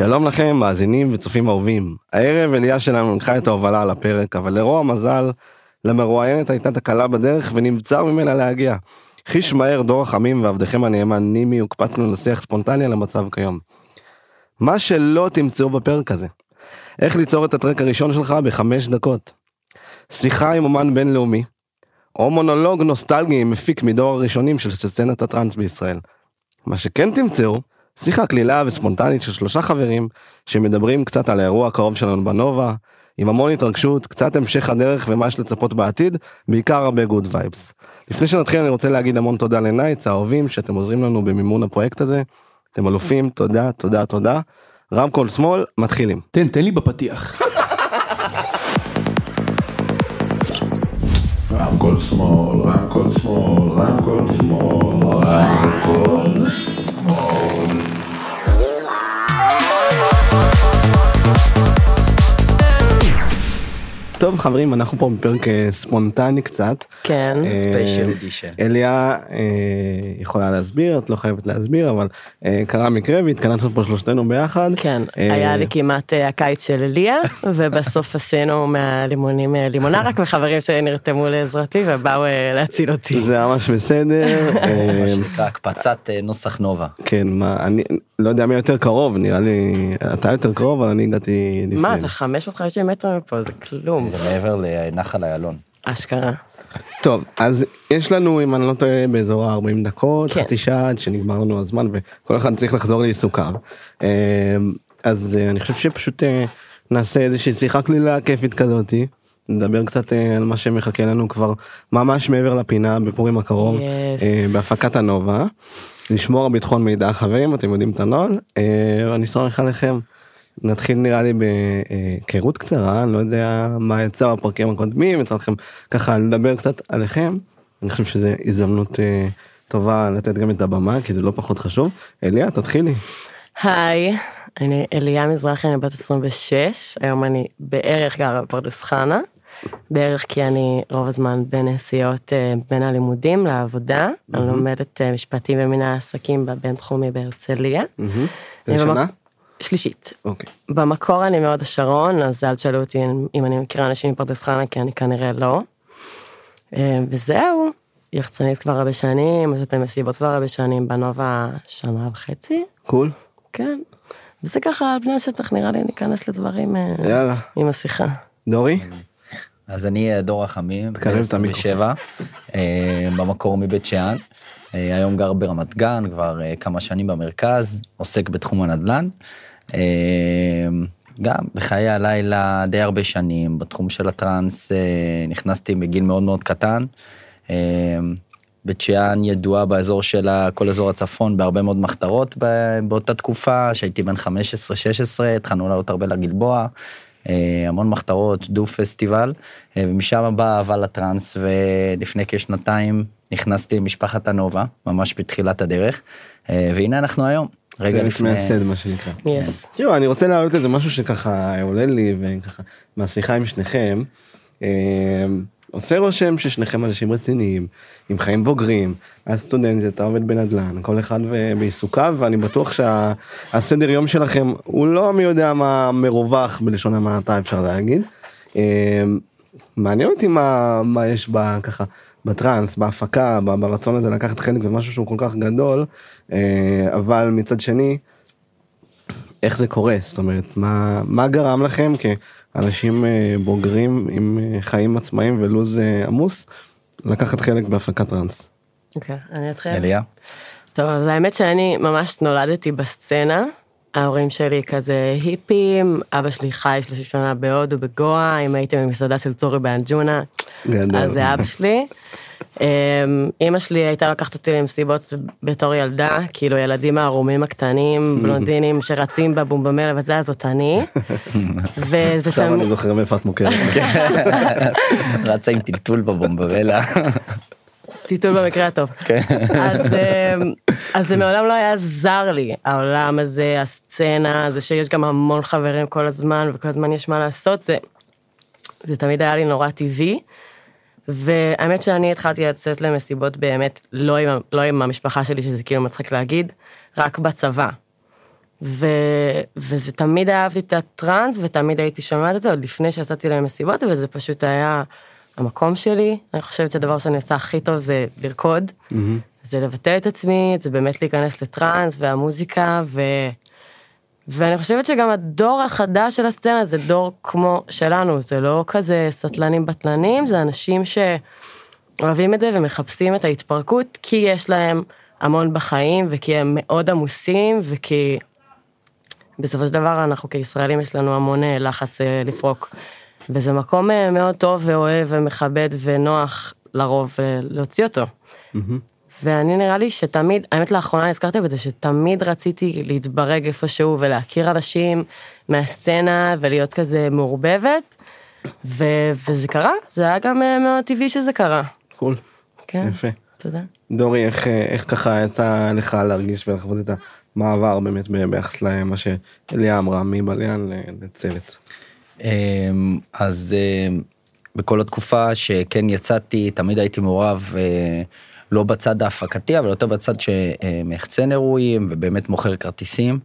שלום לכם מאזינים וצופים אהובים. הערב אליה שלנו הנחה את ההובלה על הפרק אבל לרוע המזל למרואיינת הייתה תקלה בדרך ונבצר ממנה להגיע. חיש מהר דור החמים ועבדכם הנאמן נימי הוקפצנו לשיח ספונטני על המצב כיום. מה שלא תמצאו בפרק הזה. איך ליצור את הטרק הראשון שלך בחמש דקות. שיחה עם אומן בינלאומי. או מונולוג נוסטלגי מפיק מדור הראשונים של סצנת הטראנס בישראל. מה שכן תמצאו שיחה קלילה וספונטנית של שלושה חברים שמדברים קצת על האירוע הקרוב שלנו בנובה, עם המון התרגשות, קצת המשך הדרך ומה יש לצפות בעתיד, בעיקר הרבה good vibes. לפני שנתחיל אני רוצה להגיד המון תודה ל knights האהובים שאתם עוזרים לנו במימון הפרויקט הזה. אתם אלופים, תודה, תודה, תודה. רמקול שמאל, מתחילים. תן, תן לי בפתיח. רמקול שמאל, רמקול שמאל, רמקול שמאל, רמקול שמאל. טוב חברים אנחנו פה בפרק אה, ספונטני קצת. כן. אה, ספיישל אדישן. אליה אה, יכולה להסביר את לא חייבת להסביר אבל אה, קרה מקרה והתכנסנו פה שלושתנו ביחד. כן, אה, היה לי כמעט אה, הקיץ של אליה, ובסוף עשינו מהלימונים אה, לימונה רק מחברים שנרתמו לעזרתי ובאו אה, להציל אותי. זה ממש בסדר. אה, מה שנקרא הקפצת אה, נוסח נובה. כן מה אני לא יודע מי יותר קרוב נראה לי אתה יותר קרוב אבל אני הגעתי לפני. מה, אתה 550 מטר מפה, זה כלום. זה מעבר לנחל איילון. אשכרה. טוב אז יש לנו אם אני לא טועה באזור ה-40 דקות כן. חצי שעה עד שנגמר לנו הזמן וכל אחד צריך לחזור לעיסוקיו. אה, אז אה, אני חושב שפשוט אה, נעשה איזושהי שיחה קלילה כיפית כזאתי. נדבר קצת אה, על מה שמחכה לנו כבר ממש מעבר לפינה בפורים הקרוב Yes. אה, בהפקת הנובה. לשמור על ביטחון מידע חברים אתם יודעים את הנוהל אה, אני סומך עליכם. נתחיל נראה לי בהיכרות קצרה אני לא יודע מה יצא בפרקים הקודמים יצא לכם ככה לדבר קצת עליכם. אני חושב שזה הזדמנות טובה לתת גם את הבמה כי זה לא פחות חשוב. אליה תתחילי. היי, אני אליה מזרחי, אני בת 26, היום אני בערך גרה בפרדס חנה, בערך כי אני רוב הזמן בנסיעות אה, בין הלימודים לעבודה, אני לומדת אה, משפטים ומין העסקים בבינתחומי בהרצליה. איזה אני שנה? שלישית. אוקיי. במקור אני מאוד השרון, אז אל תשאלו אותי אם- אני מכירה אנשים מפרדס חנה, כי אני כנראה לא. אה, וזהו, יחצנית כבר הרבה שנים, יש אתם מסיבות כבר הרבה שנים, בנובה שנה וחצי, קול. כן. וזה ככה על פני השטח, נראה לי ניכנס לדברים יאללה. עם השיחה. דורי. אז אני אה, דור החמים, תקרב את המיקרופון. 27, אה, במקור מבית שאן. אה, היום גר ברמת גן, כבר כמה שנים במרכז, עוסק בתחום הנדל"ן. גם בחיי הלילה די הרבה שנים, בתחום של הטראנס נכנסתי בגיל מאוד מאוד קטן. בית שאן ידועה באזור שלה, כל אזור הצפון, בהרבה מאוד מחתרות באותה תקופה, שהייתי בן 15-16, התחלנו לעלות הרבה לגלבוע, המון מחתרות, דו פסטיבל, אה, ומשם באה אהבה לטראנס, ולפני כשנתיים נכנסתי למשפחת הנובה, ממש בתחילת הדרך, אה, והנה אנחנו היום, רגע לפני... מייסד מה שנקרא. יס. תראו אני רוצה להעלות איזה משהו שככה עולה לי וככה מהשיחה עם שניכם. עושה רושם ששניכם אנשים רציניים עם חיים בוגרים אז סטודנט אתה עובד בנדל"ן כל אחד בעיסוקיו ואני בטוח שהסדר יום שלכם הוא לא מי יודע מה מרווח בלשון המעטה אפשר להגיד. אה, מעניין אותי מה מה יש בה ככה בטראנס בהפקה ברצון הזה לקחת חלק במשהו שהוא כל כך גדול אה, אבל מצד שני איך זה קורה זאת אומרת מה מה גרם לכם כאנשים אה, בוגרים עם אה, חיים עצמאיים ולו"ז עמוס לקחת חלק בהפקת טראנס. אוקיי, אני אתחיל. אליה? טוב, אז האמת שאני ממש נולדתי בסצנה. ההורים שלי כזה היפים, אבא שלי חי 30 שנה בהודו, בגואה, אם הייתם במסעדה של צורי באנג'ונה. אז זה אבא שלי. אמ, אימא שלי הייתה לקחת אותי למסיבות בתור ילדה, כאילו ילדים הערומים הקטנים, בלונדינים שרצים בבומבמלה וזה, אז זאת אני. וזה עכשיו תמיד... אני זוכר מאיפה את מוכרת. רצה עם טלטול בבומברלה. טיטול במקרה הטוב. אז, אמ, אז זה מעולם לא היה זר לי, העולם הזה, הסצנה, זה שיש גם המון חברים כל הזמן, וכל הזמן יש מה לעשות, זה, זה תמיד היה לי נורא טבעי. והאמת שאני התחלתי לצאת למסיבות באמת, לא עם, לא עם המשפחה שלי, שזה כאילו מצחיק להגיד, רק בצבא. ו... וזה תמיד אהבתי את הטראנס ותמיד הייתי שומעת את זה עוד לפני שיצאתי למסיבות וזה פשוט היה המקום שלי. אני חושבת שהדבר שאני עושה הכי טוב זה לרקוד, זה לבטא את עצמי, זה באמת להיכנס לטראנס והמוזיקה ו... ואני חושבת שגם הדור החדש של הסצנה זה דור כמו שלנו, זה לא כזה סטלנים בטלנים, זה אנשים שאוהבים את זה ומחפשים את ההתפרקות כי יש להם המון בחיים וכי הם מאוד עמוסים וכי בסופו של דבר אנחנו כישראלים יש לנו המון אה, לחץ אה, לפרוק. וזה מקום אה, מאוד טוב ואוהב ומכבד ונוח לרוב להוציא אותו. ואני נראה לי שתמיד, האמת לאחרונה הזכרתי בזה שתמיד רציתי להתברג איפשהו ולהכיר אנשים מהסצנה ולהיות כזה מעורבבת, ו- וזה קרה, זה היה גם מאוד טבעי שזה קרה. קול. כן, יפה. תודה. דורי, איך, איך ככה יצא לך להרגיש ולחוות את המעבר באמת ביחס למה שאליה אמרה מבליין לצוות? אמ, אז אמ, בכל התקופה שכן יצאתי, תמיד הייתי מעורב. אה, לא בצד ההפקתי אבל יותר בצד שמחצן אירועים ובאמת מוכר כרטיסים.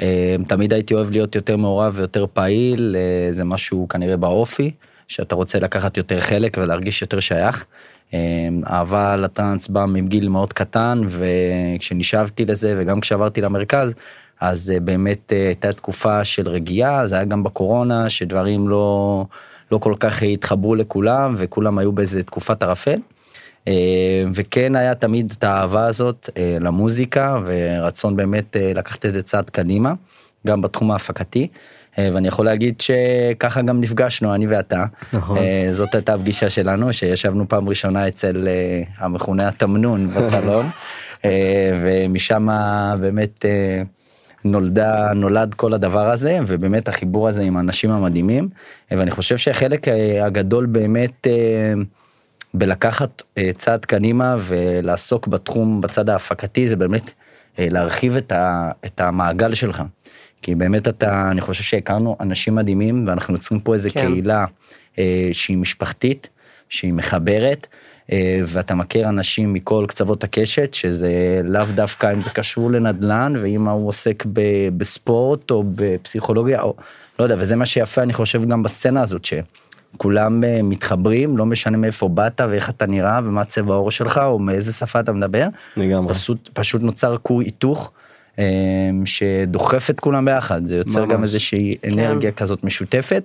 אה, תמיד הייתי אוהב להיות יותר מעורב ויותר פעיל אה, זה משהו כנראה באופי שאתה רוצה לקחת יותר חלק ולהרגיש יותר שייך. אה, אהבה לטראנס באה מגיל מאוד קטן וכשנשאבתי לזה וגם כשעברתי למרכז אז באמת הייתה תקופה של רגיעה זה היה גם בקורונה שדברים לא לא כל כך התחברו לכולם וכולם היו באיזה תקופת ערפל. אה, וכן היה תמיד את האהבה הזאת אה, למוזיקה ורצון באמת אה, לקחת את זה צעד קדימה, גם בתחום ההפקתי. ואני יכול להגיד שככה גם נפגשנו אני ואתה נכון. זאת הייתה הפגישה שלנו שישבנו פעם ראשונה אצל המכונה התמנון בסלון ומשם באמת נולדה נולד כל הדבר הזה ובאמת החיבור הזה עם האנשים המדהימים ואני חושב שהחלק הגדול באמת. בלקחת אה, צעד קדימה ולעסוק בתחום בצד ההפקתי זה באמת אה, להרחיב את, ה, את המעגל שלך. כי באמת אתה אני חושב שהכרנו אנשים מדהימים ואנחנו יוצרים פה איזה כן. קהילה אה, שהיא משפחתית שהיא מחברת. ואתה מכיר אנשים מכל קצוות הקשת שזה לאו דווקא אם זה קשור לנדל"ן ואם הוא עוסק ב, בספורט או בפסיכולוגיה או לא יודע וזה מה שיפה אני חושב גם בסצנה הזאת ש. כולם אה, מתחברים, לא משנה מאיפה באת ואיך אתה נראה ומה צבע העור שלך או מאיזה שפה אתה מדבר. לגמרי. פשוט, פשוט נוצר כור היתוך אה, שדוחף את כולם ביחד, זה יוצר ממש. גם איזושהי כן. אנרגיה כזאת משותפת.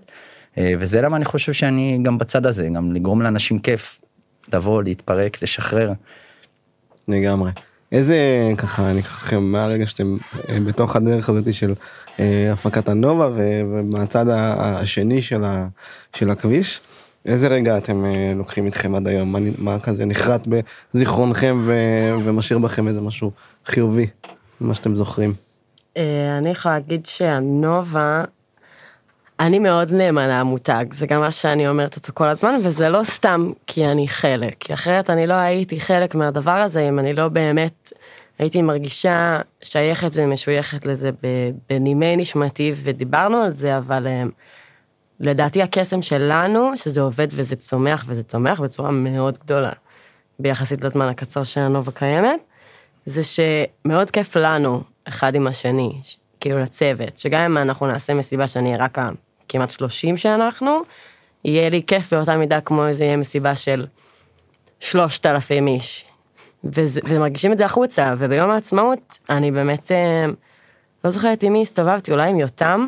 אה, וזה למה אני חושב שאני גם בצד הזה, גם לגרום לאנשים כיף, לבוא, להתפרק, לשחרר. לגמרי. איזה ככה אני אקח לכם מהרגע שאתם בתוך הדרך הזאת של הפקת הנובה ומהצד השני של, ה, של הכביש. איזה רגע אתם אה, לוקחים איתכם עד היום? מה, מה כזה נחרט בזיכרונכם ו, ומשאיר בכם איזה משהו חיובי, מה שאתם זוכרים? אה, אני יכולה להגיד שהנובה, אני מאוד נאמנה למותג, זה גם מה שאני אומרת אותו כל הזמן, וזה לא סתם כי אני חלק, כי אחרת אני לא הייתי חלק מהדבר הזה אם אני לא באמת הייתי מרגישה שייכת ומשויכת לזה בנימי נשמתי, ודיברנו על זה, אבל אה, לדעתי הקסם שלנו, שזה עובד וזה צומח, וזה צומח בצורה מאוד גדולה, ביחסית לזמן הקצר שהנובה קיימת, זה שמאוד כיף לנו, אחד עם השני, כאילו לצוות, שגם אם אנחנו נעשה מסיבה שאני רק כמעט 30 שאנחנו, יהיה לי כיף באותה מידה כמו איזה יהיה מסיבה של 3,000 איש, וזה, ומרגישים את זה החוצה, וביום העצמאות אני באמת אה, לא זוכרת עם מי הסתובבתי, אולי עם יותם,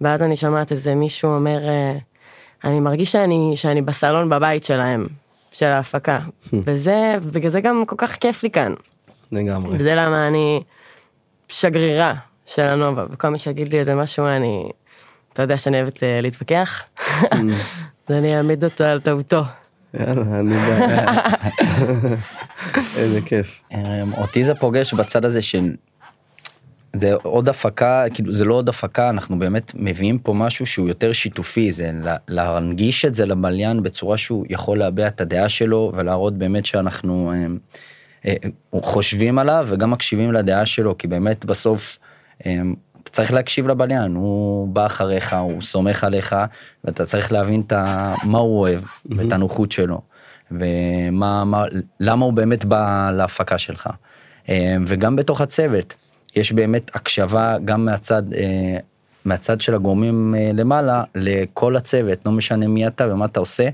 ואז אני שומעת איזה מישהו אומר, אה, אני מרגיש שאני, שאני בסלון בבית שלהם, של ההפקה, וזה, בגלל זה גם כל כך כיף לי כאן. לגמרי. וזה למה אני שגרירה של הנובה, וכל מי שיגיד לי איזה משהו, אני, אתה יודע שאני אוהבת אה, להתווכח, אז אני אעמיד אותו על טעותו. יאללה, אני יודע. איזה כיף. אמ, אותי זה פוגש בצד הזה של... זה עוד הפקה, כאילו זה לא עוד הפקה, אנחנו באמת מביאים פה משהו שהוא יותר שיתופי, זה להנגיש את זה למליין בצורה שהוא יכול להביע את הדעה שלו ולהראות באמת שאנחנו אמ, אה, חושבים עליו וגם מקשיבים לדעה שלו, כי באמת בסוף אמ, אתה צריך להקשיב לבליין, הוא בא אחריך, הוא סומך עליך, ואתה צריך להבין את. מה הוא אוהב. ואת הנוחות שלו, ומה, מה, למה הוא באמת בא להפקה שלך. אה, וגם בתוך הצוות, יש באמת הקשבה גם מהצד, אה, מהצד של הגורמים אה, למעלה לכל הצוות, לא משנה מי אתה ומה אתה עושה.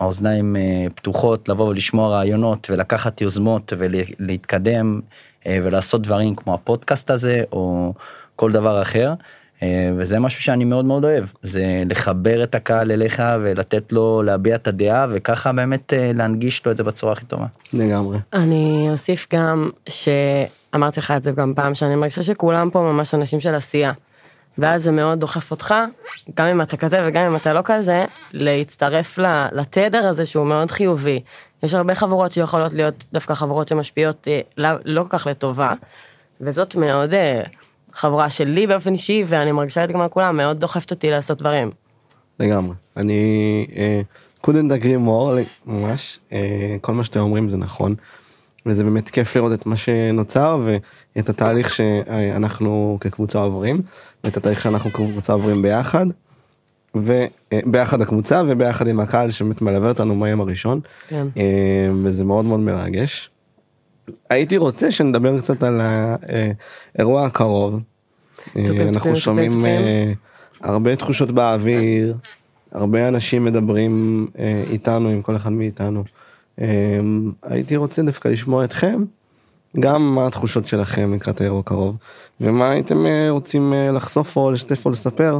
האוזניים פתוחות לבוא ולשמוע רעיונות ולקחת יוזמות ולהתקדם ולעשות דברים כמו הפודקאסט הזה או כל דבר אחר. אה, וזה משהו שאני מאוד מאוד אוהב, זה לחבר את הקהל אליך ולתת לו להביע את הדעה וככה באמת אה, להנגיש לו את זה בצורה הכי טובה. לגמרי. אני אוסיף גם שאמרתי לך את זה גם פעם שאני מרגישה שכולם פה ממש אנשים של עשייה. ואז זה מאוד דוחף אותך, גם אם אתה כזה וגם אם אתה לא כזה, להצטרף ל- לתדר הזה שהוא מאוד חיובי. יש הרבה חברות שיכולות להיות דווקא חברות שמשפיעות אה, לא, לא כל כך לטובה, וזאת מאוד אה, חברה שלי באופן אישי, ואני מרגישה את זה גם על כולם, מאוד דוחפת אותי לעשות דברים. לגמרי. אני אה, couldn't agree more, ממש, אה, כל מה שאתם אומרים זה נכון. וזה באמת כיף לראות את מה שנוצר ואת התהליך שאנחנו כקבוצה עוברים, ואת התהליך שאנחנו כקבוצה עוברים ביחד. וביחד הקבוצה וביחד עם הקהל שבאמת מלווה אותנו מהיום הראשון. כן. אה, וזה מאוד מאוד מרגש. הייתי רוצה שנדבר קצת על האירוע הקרוב. אה, אנחנו שומעים. אה, הרבה תחושות באוויר, הרבה אנשים מדברים אה, איתנו, עם כל אחד מאיתנו. הייתי רוצה דווקא לשמוע אתכם, גם מה התחושות שלכם לקראת האירוע הקרוב, ומה הייתם רוצים לחשוף או לשתף או לספר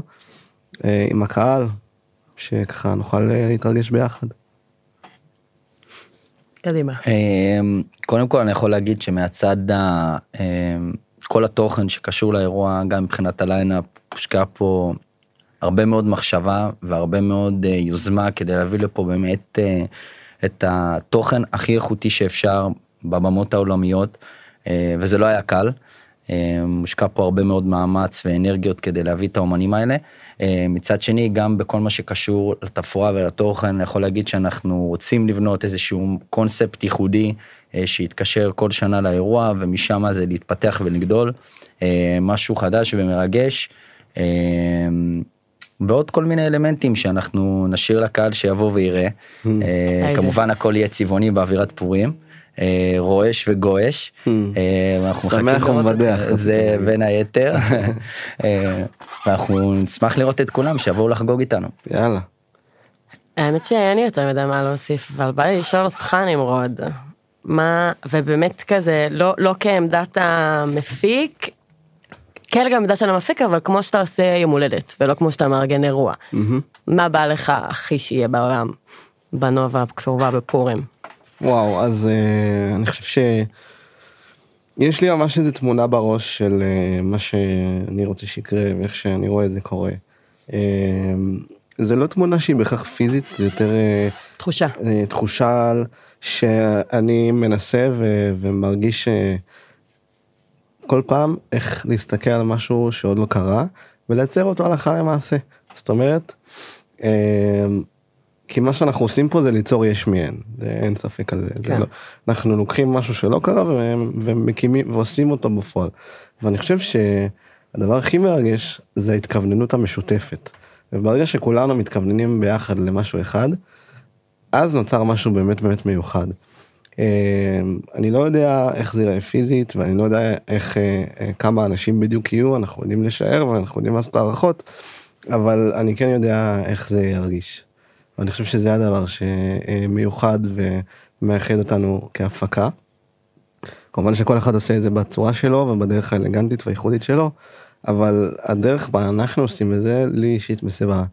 עם הקהל, שככה נוכל להתרגש ביחד. קדימה. אמ, קודם כל אני יכול להגיד שמהצד ה... אמ, כל התוכן שקשור לאירוע גם מבחינת הליינאפ הושקע פה הרבה מאוד מחשבה והרבה מאוד אה, יוזמה כדי להביא לפה באמת אה, את התוכן הכי איכותי שאפשר בבמות העולמיות אה, וזה לא היה קל. אה, מושקע פה הרבה מאוד מאמץ ואנרגיות כדי להביא את האומנים האלה. אה, מצד שני גם בכל מה שקשור לתפאורה ולתוכן אני יכול להגיד שאנחנו רוצים לבנות איזשהו קונספט ייחודי אה, שיתקשר כל שנה לאירוע ומשם זה להתפתח ולגדול. משהו חדש ומרגש. ועוד כל מיני אלמנטים שאנחנו נשאיר לקהל שיבוא ויראה. אה, היידה. כמובן הכל יהיה צבעוני באווירת פורים. אה, רועש וגועש. אה, ואנחנו שמח מחכים לראות את ומבדח. זה. בין היתר. אה, ואנחנו נשמח לראות את כולם שיבואו לחגוג איתנו. יאללה. האמת שאין לי יותר מדי מה להוסיף, אבל בא לי לשאול אותך נמרוד, מה, ובאמת כזה, לא, לא כעמדת המפיק, כן גם עמדה של המפיק, אבל כמו שאתה עושה יום הולדת, ולא כמו שאתה מארגן אירוע. מה בא לך הכי שיהיה בעולם, בנובה הקרובה בפורים? וואו אז אה, אני חושב ש... יש לי ממש איזה תמונה בראש של אה, מה שאני רוצה שיקרה ואיך שאני רואה את זה קורה. אה, זה לא תמונה שהיא בהכרח פיזית זה יותר אה, תחושה. אה, תחושה שאני מנסה ו- ומרגיש אה, כל פעם איך להסתכל על משהו שעוד לא קרה ולייצר אותו הלכה למעשה. זאת אומרת, אה, כי מה שאנחנו עושים פה זה ליצור יש מאין, זה- אין ספק על זה. זה כן. לא, אנחנו לוקחים משהו שלא קרה ו- ומקימים ועושים אותו בפועל. ואני חושב שהדבר הכי מרגש זה ההתכווננות המשותפת. וברגע שכולנו מתכווננים ביחד למשהו אחד, אז נוצר משהו באמת באמת מיוחד. אה, אני לא יודע איך זה ייראה פיזית ואני לא יודע איך אה, אה, כמה אנשים בדיוק יהיו אנחנו יודעים לשער ואנחנו יודעים לעשות הערכות אבל אני כן יודע איך זה ירגיש. ואני חושב שזה הדבר שמיוחד ומאחד אותנו כהפקה. כמובן שכל אחד עושה את זה בצורה שלו ובדרך האלגנטית והייחודית שלו אבל הדרך בה אנחנו עושים את זה לי אישית מסבה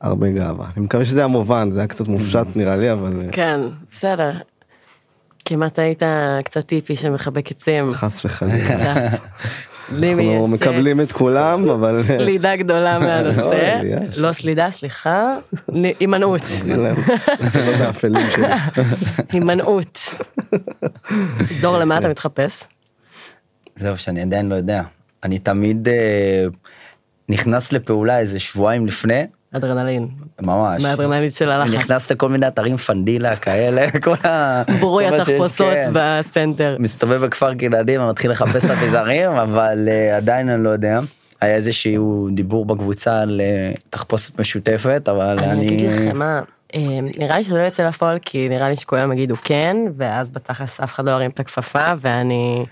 הרבה גאווה. אני מקווה שזה היה מובן זה היה קצת מופשט נראה לי אבל אה, כן, בסדר. כמעט היית קצת טיפי שמחבק עצים. חס וחלילה. אנחנו מקבלים את כולם אבל סלידה גדולה מהנושא. לא סלידה, סליחה. הימנעות. לא. הימנעות. דור, למה אתה מתחפש? זהו שאני עדיין לא יודע. אני תמיד אה, נכנס לפעולה איזה שבועיים לפני, אדרנלין. ממש. מהאדרנלין של הלחץ. נכנס לכל מיני אתרים פנדילה כאלה, כל ה... ברוי התחפושות כן. בסנטר. מסתובב בכפר גלעדים ומתחיל לחפש אביזרים אבל uh, עדיין אני לא יודע. היה איזשהו דיבור בקבוצה על uh, תחפושת משותפת אבל אני אני... אגיד לכם מה, אה, נראה לי שזה לא יצא לפועל כי נראה לי שכולם יגידו כן, ואז בתכלס אף אחד לא ירים את הכפפה ואני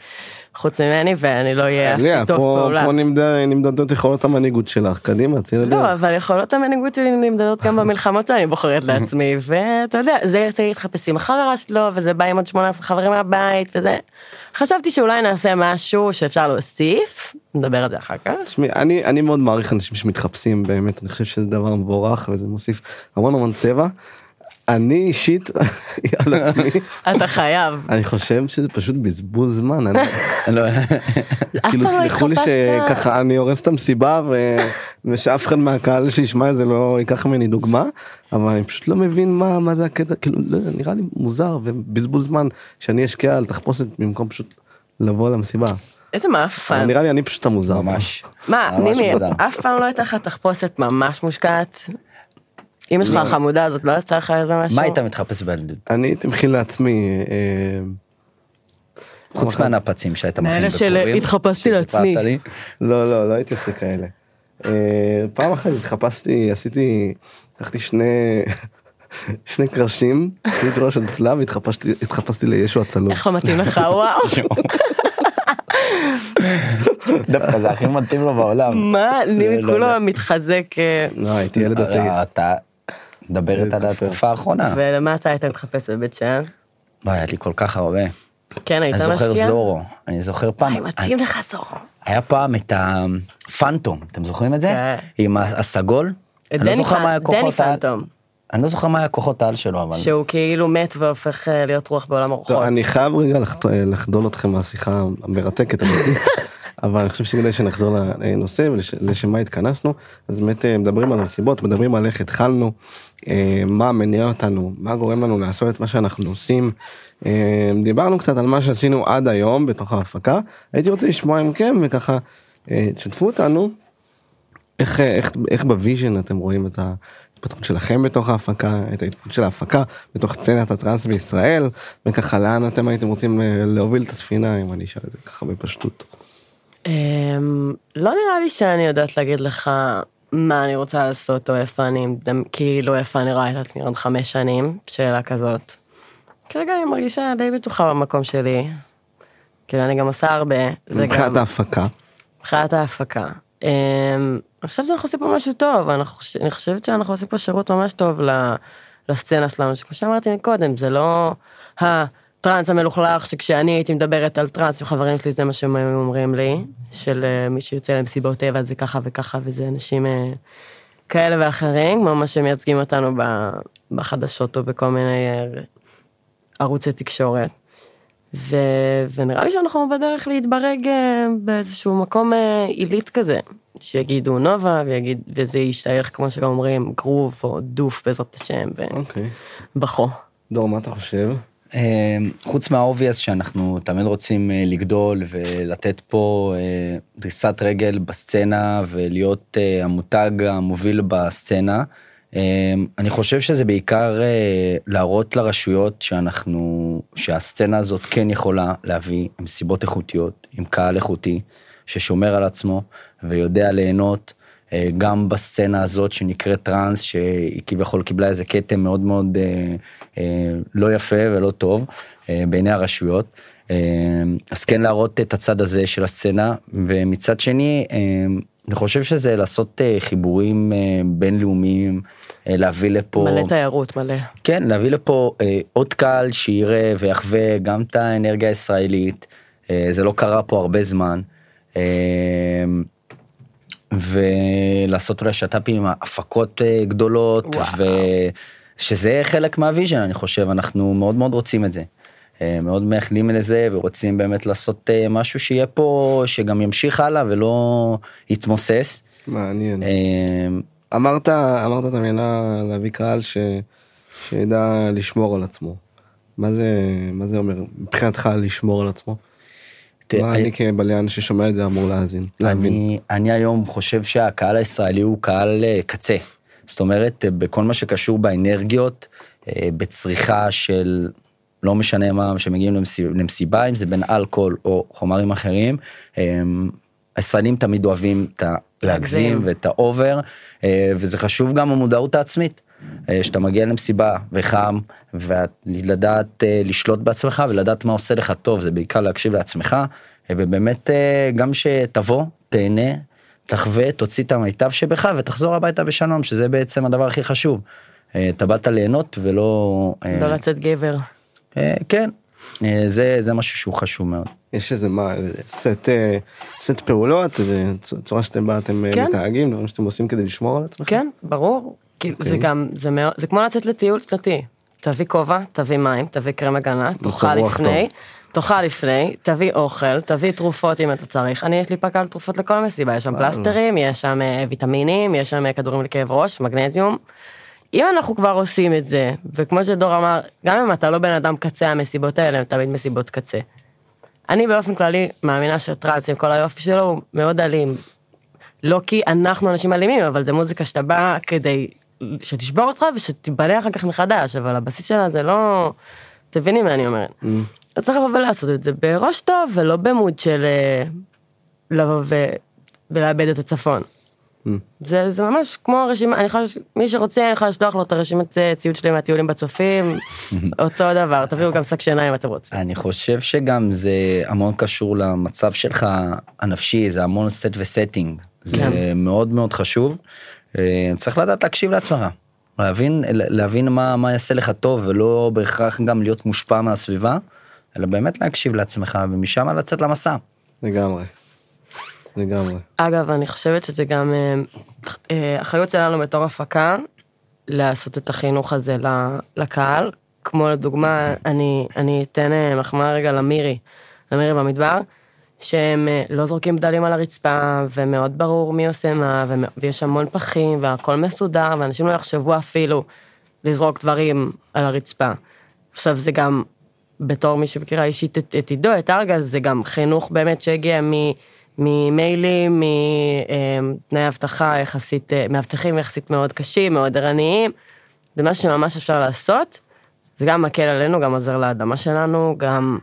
חוץ ממני ואני לא אהיה אף לאה, שיתוף פה פעולה. פה נמדד- נמדדות יכולות המנהיגות שלך, קדימה, צאי לא, לדרך. אבל יכולות המנהיגות שלי נמדדות גם במלחמות שאני בוחרת לעצמי, ואתה יודע, זה יוצא להתחפש עם החברה שלו, וזה בא עם עוד 18 חברים מהבית, וזה... חשבתי שאולי נעשה משהו שאפשר להוסיף, נדבר על זה אחר כך. תשמעי, אני, אני מאוד מעריך אנשים שמתחפשים באמת, אני חושב שזה דבר מבורך וזה מוסיף המון המון צבע. אני אישית, על עצמי, אתה חייב. אני חושב שזה פשוט בזבוז זמן. אני, לא, כאילו לא סלחו לי. שככה אני הורס את המסיבה ו... ושאף אחד מהקהל שישמע את זה לא ייקח ממני דוגמה אבל אני פשוט לא מבין מה מה זה הקטע כאילו לא, נראה לי מוזר ובזבוז זמן שאני אשקיע על תחפושת במקום פשוט לבוא למסיבה. איזה מאפן. נראה לי אני פשוט המוזר. ממש. מה, נימי. אף פעם לא הייתה לך תחפושת ממש מושקעת? אמא שלך החמודה הזאת לא עשתה לך איזה משהו? מה היית מתחפש בילדות? אני הייתי מכין לעצמי. אה, חוץ מהנפצים שהיית מכין מאלה של בפורים, התחפשתי לעצמי. לא לא לא הייתי עושה כאלה. אה, פעם אחת התחפשתי עשיתי לקחתי שני שני קרשים עשיתי ראש של צלב התחפשתי התחפשתי לישו הצלוב. איך לא מתאים לך, וואו. דווקא זה הכי מתאים לו בעולם. מה, נימי לא, כולו לא. מתחזק. אה, לא הייתי ילד אטאיסט. מדברת על. התקופה האחרונה. ולמה אתה היית מתחפש בבית שאן? וואי, היה לי כל כך הרבה. כן, היית אני זוכר משקיע? זורו, אני זוכר פעם, וואי, מתאים לך זורו. היה פעם את הפנטום, אתם זוכרים את זה? כן. עם הסגול? אני לא דני זוכר מה היה פנ- דני כוחות העל. פנטום, אני לא זוכר מה היה כוחות העל שלו, אבל... שהוא כאילו מת והופך אה, להיות רוח בעולם הרוחות. טוב, אני חייב רגע לחדול אתכם מהשיחה המרתקת. אבל אני חושב שכדאי שנחזור לנושא ולשם מה התכנסנו אז באמת אה, מדברים על המסיבות מדברים על איך התחלנו אה, מה מניע אותנו מה גורם לנו לעשות את מה שאנחנו עושים. אה, דיברנו קצת על מה שעשינו עד היום בתוך ההפקה הייתי רוצה לשמוע מכם וככה תשתפו אותנו איך איך איך ב vision אתם רואים את ההתפתחות שלכם בתוך ההפקה את ההתפתחות של ההפקה בתוך סצנת הטראנס בישראל וככה לאן אתם הייתם רוצים להוביל את הספינה אם אני אשאל את זה ככה בפשטות. אמ, לא נראה לי שאני יודעת להגיד לך מה אני רוצה לעשות או איפה אני, כאילו איפה אני רואה את עצמי עוד חמש שנים, שאלה כזאת. כרגע אני מרגישה די בטוחה במקום שלי. כאילו אני גם עושה הרבה, מבחינת ההפקה. מבחינת ההפקה. אמ, אני חושבת שאנחנו עושים פה משהו טוב, אני חושבת שאנחנו עושים פה שירות ממש טוב לסצנה שלנו, שכמו שאמרתי מקודם, זה לא הטראנס המלוכלך שכשאני הייתי מדברת על טראנס עם חברים שלי זה מה שהם היו אומרים לי, של אה, מי שיוצא למסיבות טבע זה ככה וככה וזה אנשים אה, כאלה ואחרים, כמו מה שמייצגים אותנו בחדשות או בכל מיני אה, ערוצי תקשורת. ו... ונראה לי שאנחנו בדרך להתברג באיזשהו מקום עילית כזה, שיגידו נובה ויגיד, וזה ישתייך כמו שגם אומרים גרוב או דוף בעזרת השם אוקיי. ובכו. דור מה אתה חושב? אה, חוץ מה obvious שאנחנו תמיד רוצים אה, לגדול ולתת פה אה, דריסת רגל בסצנה ולהיות אה, המותג המוביל בסצנה. אה, אני חושב שזה בעיקר להראות לרשויות שאנחנו, שהסצנה הזאת כן יכולה להביא מסיבות איכותיות, עם קהל איכותי, ששומר על עצמו ויודע ליהנות. אה, גם בסצנה הזאת שנקראת טראנס שהיא כביכול קיבלה איזה כתם מאוד מאוד אה, אה, לא יפה ולא טוב בעיני הרשויות. אז כן להראות את הצד הזה של הסצנה ומצד שני אני חושב שזה לעשות חיבורים בינלאומיים להביא לפה מלא תיירות מלא. כן להביא לפה עוד קהל שיראה ויחווה גם את האנרגיה הישראלית זה לא קרה פה הרבה זמן. ולעשות אולי שת"פים עם הפקות אה, גדולות וואו. ושזה חלק מה vision אני חושב אנחנו מאוד מאוד רוצים את זה. אה, מאוד מייחלים לזה ורוצים באמת לעשות אה, משהו שיהיה פה שגם ימשיך הלאה ולא יתמוסס. מעניין. אמרת אמרת את המילה להביא קהל ש... שידע לשמור על עצמו. מה זה מה זה אומר מבחינתך לשמור על עצמו? תראה, מה אני כבליין ששומע את זה אמור להאזין? להבין. אני, אני היום חושב שהקהל הישראלי הוא קהל אה, קצה. זאת אומרת, אה, בכל מה שקשור באנרגיות, אה, בצריכה של לא משנה מה, שמגיעים למסיבה, למסיבה, אם זה בין אלכוהול או חומרים אחרים, אה, הישראלים תמיד אוהבים את ה... להגזים. ואת האובר, וזה חשוב גם המודעות העצמית. אה, שאתה מגיע למסיבה וחם, ולדעת אה, לשלוט בעצמך ולדעת מה עושה לך טוב, זה בעיקר להקשיב לעצמך, ובאמת אה, גם שתבוא, תהנה, תחווה, תוציא את המיטב שבך ותחזור הביתה בשלום, שזה בעצם הדבר הכי חשוב. אתה באת ליהנות ולא... אה, לא לצאת גבר. אה, כן, זה, זה משהו שהוא חשוב מאוד. יש איזה מה, סט, סט פעולות, צורה שאתם בה, אתם אה, כן. מתנהגים, דברים שאתם עושים כדי לשמור על עצמכם? כן, ברור. כאילו, זה אוקיי. גם, זה מאוד, זה כמו לצאת לטיול שנתי. תביא כובע, תביא מים, תביא קרם הגנה, תאכל לפני, תאכל לפני, תביא אוכל, תביא תרופות אם אתה צריך. אני, יש לי פקל תרופות לכל מסיבה, יש שם פלסטרים, יש שם אה, ויטמינים, יש שם אה, כדורים לכאב ראש, מגנזיום. אם אנחנו כבר עושים את זה, וכמו שדור אמר, גם אם אתה לא בן אדם קצה, המסיבות האלה הן תמיד מסיבות קצה. אני באופן כללי מאמינה שטראנס עם כל היופי שלו הוא מאוד אלים. לא כי אנחנו אנשים אלימים, אבל זה מוזיקה שאתה בא כדי שתשבור אותך ושתיבנה אחר כך מחדש, אבל הבסיס שלה זה לא... תביני מה אני אומרת. אז צריך לבוא ולעשות את זה בראש טוב ולא במוד של אה, לבוא ו... ולאבד את הצפון. זה, זה ממש כמו הרשימה, אני יכולה, מי שרוצה אני יכולה לשלוח לו את הרשימת אה, ציוד שלי מהטיולים בצופים, אותו דבר, תביאו גם שק שינה אם אתם רוצים. אני חושב שגם זה המון קשור למצב שלך הנפשי, זה המון סט וסטינג. זה כן. מאוד מאוד חשוב. אה, צריך לדעת להקשיב לעצמך. להבין, להבין מה, מה יעשה לך טוב ולא בהכרח גם להיות מושפע מהסביבה, אלא באמת להקשיב לעצמך ומשם לצאת למסע. לגמרי. לגמרי. אגב, אני חושבת שזה גם אה, אה, אחריות שלנו בתור הפקה, לעשות את החינוך הזה ל- לקהל. כמו לדוגמה, אני, אני אתן אה, מחמאה רגע למירי, למירי במדבר, שהם אה, לא זורקים בדלים על הרצפה, ומאוד ברור מי עושה מה, ויש המון פחים, והכל מסודר, ואנשים לא יחשבו אפילו לזרוק דברים על הרצפה. עכשיו, זה גם, בתור מי שמכירה אישית את, את עידו, את ארגז, זה גם חינוך באמת שהגיע מ... ממיילים, מתנאי אבטחה יחסית, אה, מאבטחים יחסית מאוד קשים, מאוד ערניים. זה משהו שממש אפשר לעשות, זה גם מקל עלינו, גם עוזר לאדמה שלנו, גם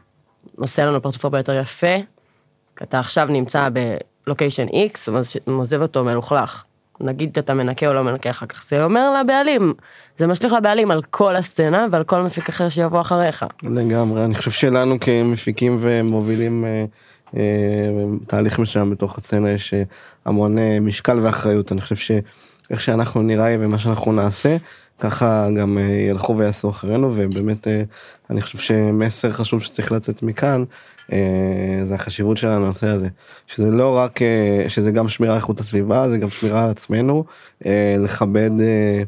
עושה לנו פרצוף הרבה יותר יפה. אתה עכשיו נמצא בלוקיישן X, ועוזב אותו מלוכלך. נגיד אתה מנקה או לא מנקה אחר כך, זה אומר לבעלים, זה משליך לבעלים על כל הסצנה ועל כל מפיק אחר שיבוא אחריך. לגמרי, אני חושב שלנו כמפיקים ומובילים אה, אה, תהליך מסוים בתוך הסצנה יש אה, המון אה, משקל ואחריות, אני חושב שאיך שאנחנו נראה ומה שאנחנו נעשה, ככה גם אה, ילכו ויעשו אחרינו, ובאמת אה, אני חושב שמסר חשוב שצריך לצאת מכאן, זה החשיבות של הנושא הזה, שזה לא רק, אה, שזה גם שמירה איכות הסביבה, זה גם שמירה על עצמנו, אה, לכבד אה,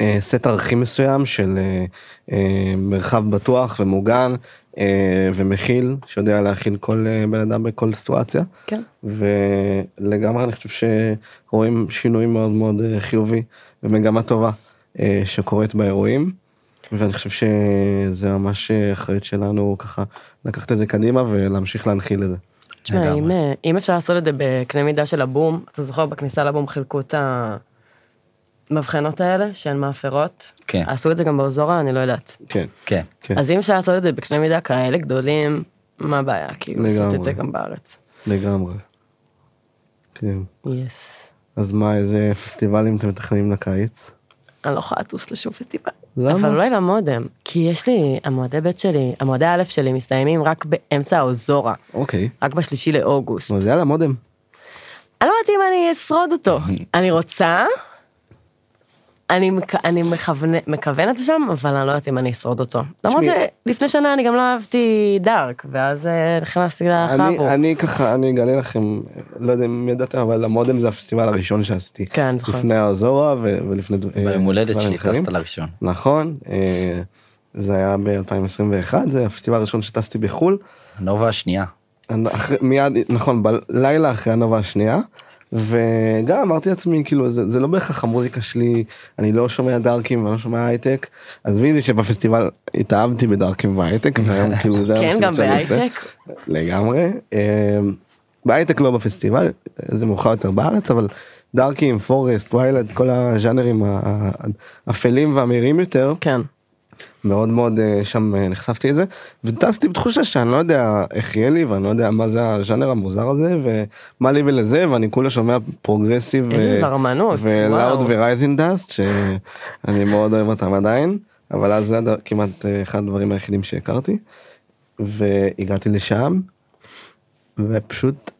אה, סט ערכים מסוים של אה, אה, מרחב בטוח ומוגן אה, ומכיל שיודע להכיל כל אה, בן אדם בכל סיטואציה. כן. ולגמרי אני חושב שרואים שינוי מאוד מאוד אה, חיובי ומגמה טובה אה, שקורית באירועים. ואני חושב שזה ממש אה, אחריות שלנו ככה לקחת את זה קדימה ולהמשיך להנחיל את זה. תשמע. אם, אה, אם אפשר לעשות את זה בקנה מידה של הבום, אתה זוכר בכניסה לבום חילקו את המבחנות האלה שהן מאפרות? כן. עשו את זה גם באוזורה, אני לא יודעת. כן, כן. כן, אז אם אפשר לעשות את זה בקנה מידה כאלה גדולים, מה הבעיה? כאילו לעשות. את זה גם בארץ. לגמרי. כן. יס. אז מה איזה פסטיבלים אתם מתכננים לקיץ? אני לא יכולה לטוס לשום פסטיבל. למה? אבל אולי למודם. כי יש לי, המועדי ב' שלי, המועדי א' שלי מסתיימים רק באמצע האוזורה. אוקיי. רק בשלישי לאוגוסט. אז יאללה מודם. אני לא יודעת אם אני אשרוד אותו. אני רוצה, אני, אני מכוונה- מכוונת לשם, אבל אני לא יודעת אם אני אשרוד אותו. למרות שלפני שנה אני גם לא אהבתי דארק, ואז אה, נכנסתי אני, לחאבו. אני ככה אני אגלה לכם לא יודע אם ידעתם אבל המודם זה הפסטיבל הראשון שעשיתי כן, אני זוכרת. לפני האוזורה ו- ולפני אה, ביום הולדת שלי. טסת לראשון. נכון אה, זה היה ב-2021 זה הפסטיבל הראשון שטסתי בחול הנובה השנייה. מיד נכון בלילה אחרי הנובה השנייה וגם אמרתי לעצמי כאילו זה, זה לא בהכרח המוזיקה שלי אני לא שומע דארקים ואני לא שומע הייטק עזבי את זה שבפסטיבל התאהבתי בדארקים והייטק והיום כאילו זה כן, גם. בהייטק. לגמרי. אה, בהייטק לא בפסטיבל, זה מאוחר יותר בארץ, אבל דארקים, פורסט, ויילד, כל הז'אנרים האפלים והמהירים יותר, כן. מאוד מאוד אה, שם אה, נחשפתי לזה, וטסתי בתחושה שאני לא יודע איך יהיה לי, ואני לא יודע מה זה הז'אנר המוזר הזה, ומה לי ולזה, ואני כולה שומע progressive. איזה זרמנות, ו Loud. ו Rising Dust, שאני מאוד אוהב אותם עדיין, אבל אז זה כמעט אה, אחד הדברים היחידים שהכרתי, והגעתי לשם. ופשוט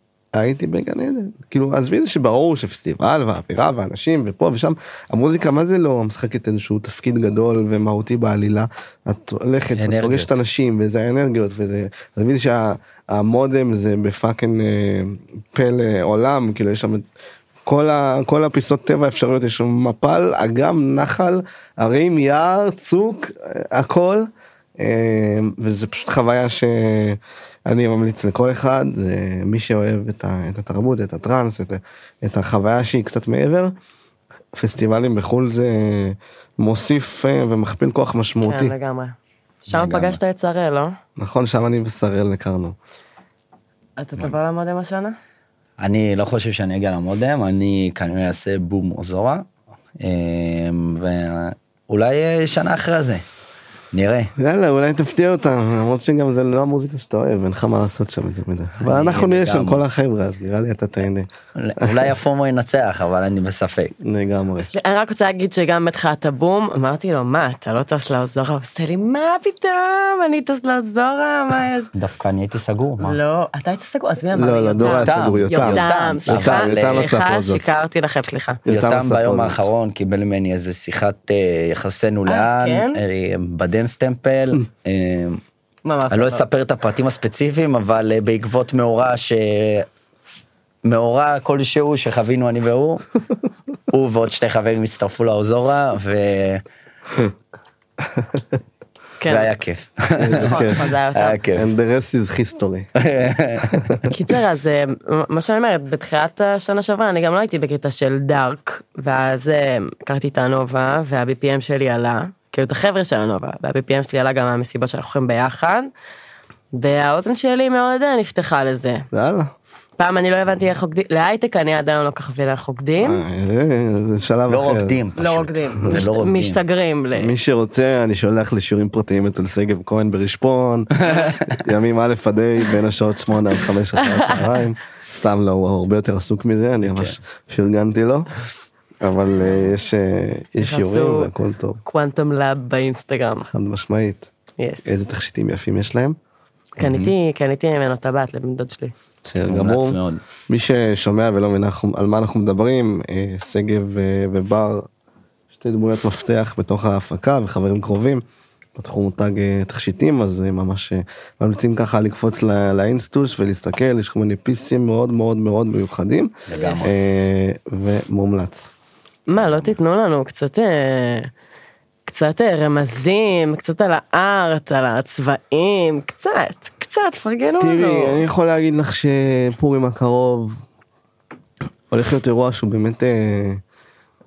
הייתי בגן עדן. כאילו עזבי זה שברור שפסטיבל והאווירה ואנשים ופה ושם המוזיקה מה זה לא משחקת איזשהו תפקיד גדול ומהותי בעלילה. את הולכת אנרגיות. פוגשת אנשים וזה האנרגיות וזה עזבי שהמודם זה בפאקינג אה, פלא עולם כאילו יש שם את כל, ה, כל הפיסות טבע האפשריות יש שם מפל אגם נחל ערים יער צוק אה, הכל אה, וזה פשוט חוויה שאני ממליץ לכל אחד זה מי שאוהב את, ה, את התרבות את הטראנס את, את החוויה שהיא קצת מעבר. פסטיבלים בחו"ל זה מוסיף אה, ומכפיל כוח משמעותי כן, לגמרי. שם לגמרי. פגשת את שראל, לא? נכון שם אני ושראל הכרנו. אתה תבוא למודם השנה? אני לא חושב שאני אגיע למודם, אני כנראה אעשה בום או זורה. אה, ואולי אה, שנה אחרי זה. נראה. יאללה אולי תפתיע אותם למרות שגם זה לא המוזיקה שאתה אוהב אין לך מה לעשות שם יותר מדי. אבל אנחנו נהיה שם. כל החבר'ה אז נראה לי אתה תהנה אולי הפומו ינצח, אבל אני בספק. לגמרי. אני רק רוצה להגיד שגם בתחילת הבום, אמרתי לו, מה, אתה לא טס לאוזורה? הוא עושה לי, מה פתאום, אני טס לאוזורה, מה יש? דווקא אני הייתי סגור. מה? לא, אתה היית סגור, אז מי אמר לי? לא לא דור היה. סגור יותם. יותם, סליחה, סליחה. שיקרתי לכם, סליחה. יותם ביום. האחרון קיבל ממני איזה שיחת אה, יחסינו אה, לאן, כן? בדנס טמפל. אה, אני לא? אספר את הפרטים הספציפיים, אבל אה, בעקבות מאורע ש... מאורע כלשהו שחווינו אני והוא, הוא ועוד שתי חברים הצטרפו לאוזורה, ו... כן. זה היה כיף. זה היה. כיף. And the rest is history. קיצר, אז אה, מה שאני אומרת, בתחילת השנה שעברה אני גם לא הייתי בקטע של דארק, ואז הכרתי את הנובה, וה-BPM שלי עלה, כאילו את החבר'ה של הנובה, וה-BPM שלי עלה גם מהמסיבות שאנחנו הולכים ביחד, והאוזן שלי מאוד אה, נפתחה לזה. יאללה. פעם אני לא הבנתי איך רוקדים, להייטק אני עדיין לא כל כך מבינה איך רוקדים, אה, זה- זה שלב לא אחר. רוקדים פשוט. לא רוקדים, זה מש- לא רוקדים. משתגרים. מי שרוצה אני שולח לשיעורים פרטיים אצל שגב כהן ברשפון ימים א' עד ה' בין השעות 8 עד 5 אחר הצהריים סתם לא הוא הרבה יותר עסוק מזה אני ממש פרגנתי לו אבל אה, יש אה, יש שיעורים והכל טוב קוונטום לאב באינסטגרם. חד משמעית יס. איזה תכשיטים יפים יש להם. קניתי קניתי ממנו טבעת לבן דוד שלי. בסדר גמור. מי ששומע ולא מבין על מה אנחנו מדברים אה, שגב ובר שתי דמויות מפתח בתוך ההפקה וחברים קרובים. פתחו מותג תכשיטים אז ממש ממליצים ככה לקפוץ לאינסטוש ולהסתכל יש כל מיני פיסים מאוד מאוד מאוד מיוחדים לגמרי. ומומלץ. מה לא תיתנו לנו קצת אה, קצת אה, רמזים קצת על הארט על הצבעים קצת קצת פרגנו תראי לנו. אני יכול להגיד לך שפורים הקרוב הולך להיות אירוע שהוא באמת אה,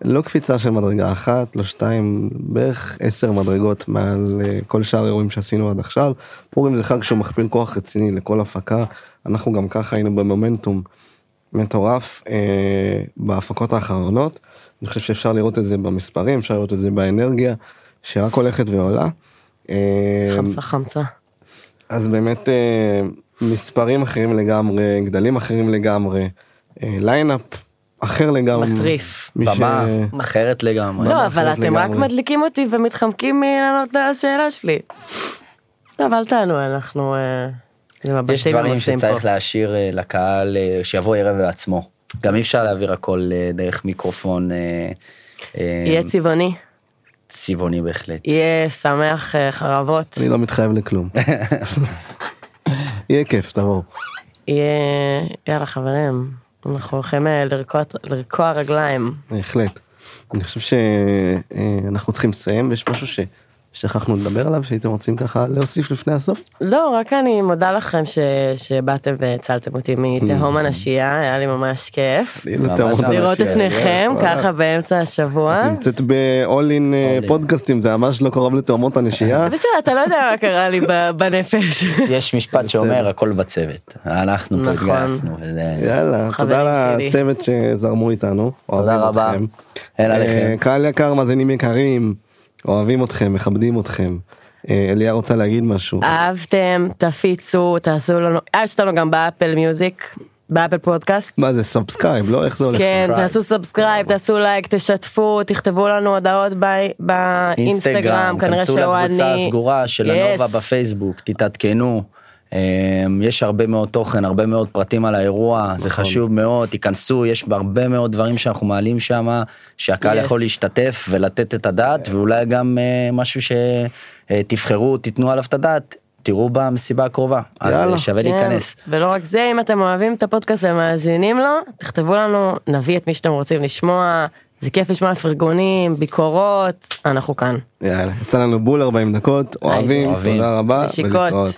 לא קפיצה של מדרגה אחת לא שתיים בערך עשר מדרגות מעל אה, כל שאר האירועים שעשינו עד עכשיו. פורים זה חג שהוא מכפיל כוח רציני לכל הפקה אנחנו גם ככה היינו במומנטום מטורף אה, בהפקות האחרונות. אני חושב שאפשר לראות את זה במספרים אפשר לראות את זה באנרגיה שרק הולכת ועולה. אה, חמסה חמסה. אז באמת אה, מספרים אחרים לגמרי, גדלים אחרים לגמרי, אה, lineup אחר לגמרי. מטריף. מי ש... במה אחרת לגמרי. לא אבל אתם רק לגמרי. מדליקים אותי ומתחמקים מלענות על השאלה שלי. טוב אל תענו אנחנו. אה, יש דברים שצריך פה. להשאיר לקהל שיבוא ערב בעצמו. גם אי אפשר להעביר הכל אה, דרך מיקרופון אה, אה, יהיה צבעוני צבעוני בהחלט. יהיה שמח חרבות אני לא מתחייב לכלום. יהיה כיף, תבואו. יהיה יאללה חברים אנחנו הולכים לרקוע- רגליים. בהחלט. אני חושב שאנחנו צריכים לסיים ויש משהו ששכחנו לדבר עליו שהייתם רוצים ככה להוסיף לפני הסוף. לא, רק אני מודה לכם ש... שבאתם והצלתם אותי מתהום הנשייה, היה לי ממש כיף. לראות את שניכם. ככה באמצע השבוע. נמצאת ב-all in אה, in. פודקאסטים זה ממש לא קרוב לתאומות הנשייה. בסדר, אתה לא יודע מה קרה לי ב- בנפש. יש משפט שאומר הכל בצוות. אנחנו פה נכון. התגייסנו. יאללה, תודה. לצוות שזרמו איתנו. תודה רבה. אה. קהל יקר, מאזינים יקרים, אוהבים אתכם, מכבדים אתכם. אה, אליה רוצה להגיד משהו. אהבתם, תפיצו, תעשו לנו, אה, יש לנו גם ב Apple Music, ב Apple Podcast. מה זה subscribe, לא? איך זה הולך? כן. תעשו subscribe, תעשו לייק, תשתפו, תכתבו לנו הודעות ב- באינסטגרם, כנראה כנסו שהוא לקבוצה אני. הסגורה של. הנובה בפייסבוק, תתעדכנו. אמ, יש הרבה מאוד תוכן, הרבה מאוד פרטים על האירוע, זה נכון. חשוב מאוד, תיכנסו, יש הרבה מאוד דברים שאנחנו מעלים שם, שהקהל Yes. יכול להשתתף ולתת את הדעת, ואולי גם אה, משהו שתבחרו, תיתנו עליו את הדעת, תראו במסיבה הקרובה, אז יאללה. אה, שווה כן, להיכנס. ולא רק זה, אם אתם אוהבים את הפודקאסט ומאזינים לו, תכתבו לנו, נביא את מי שאתם רוצים לשמוע, זה כיף לשמוע פרגונים, ביקורות, אנחנו כאן. יאללה, יצא לנו בול 40 דקות, אוהבים, אוהבים. תודה רבה, נשיקות. ולהתראות.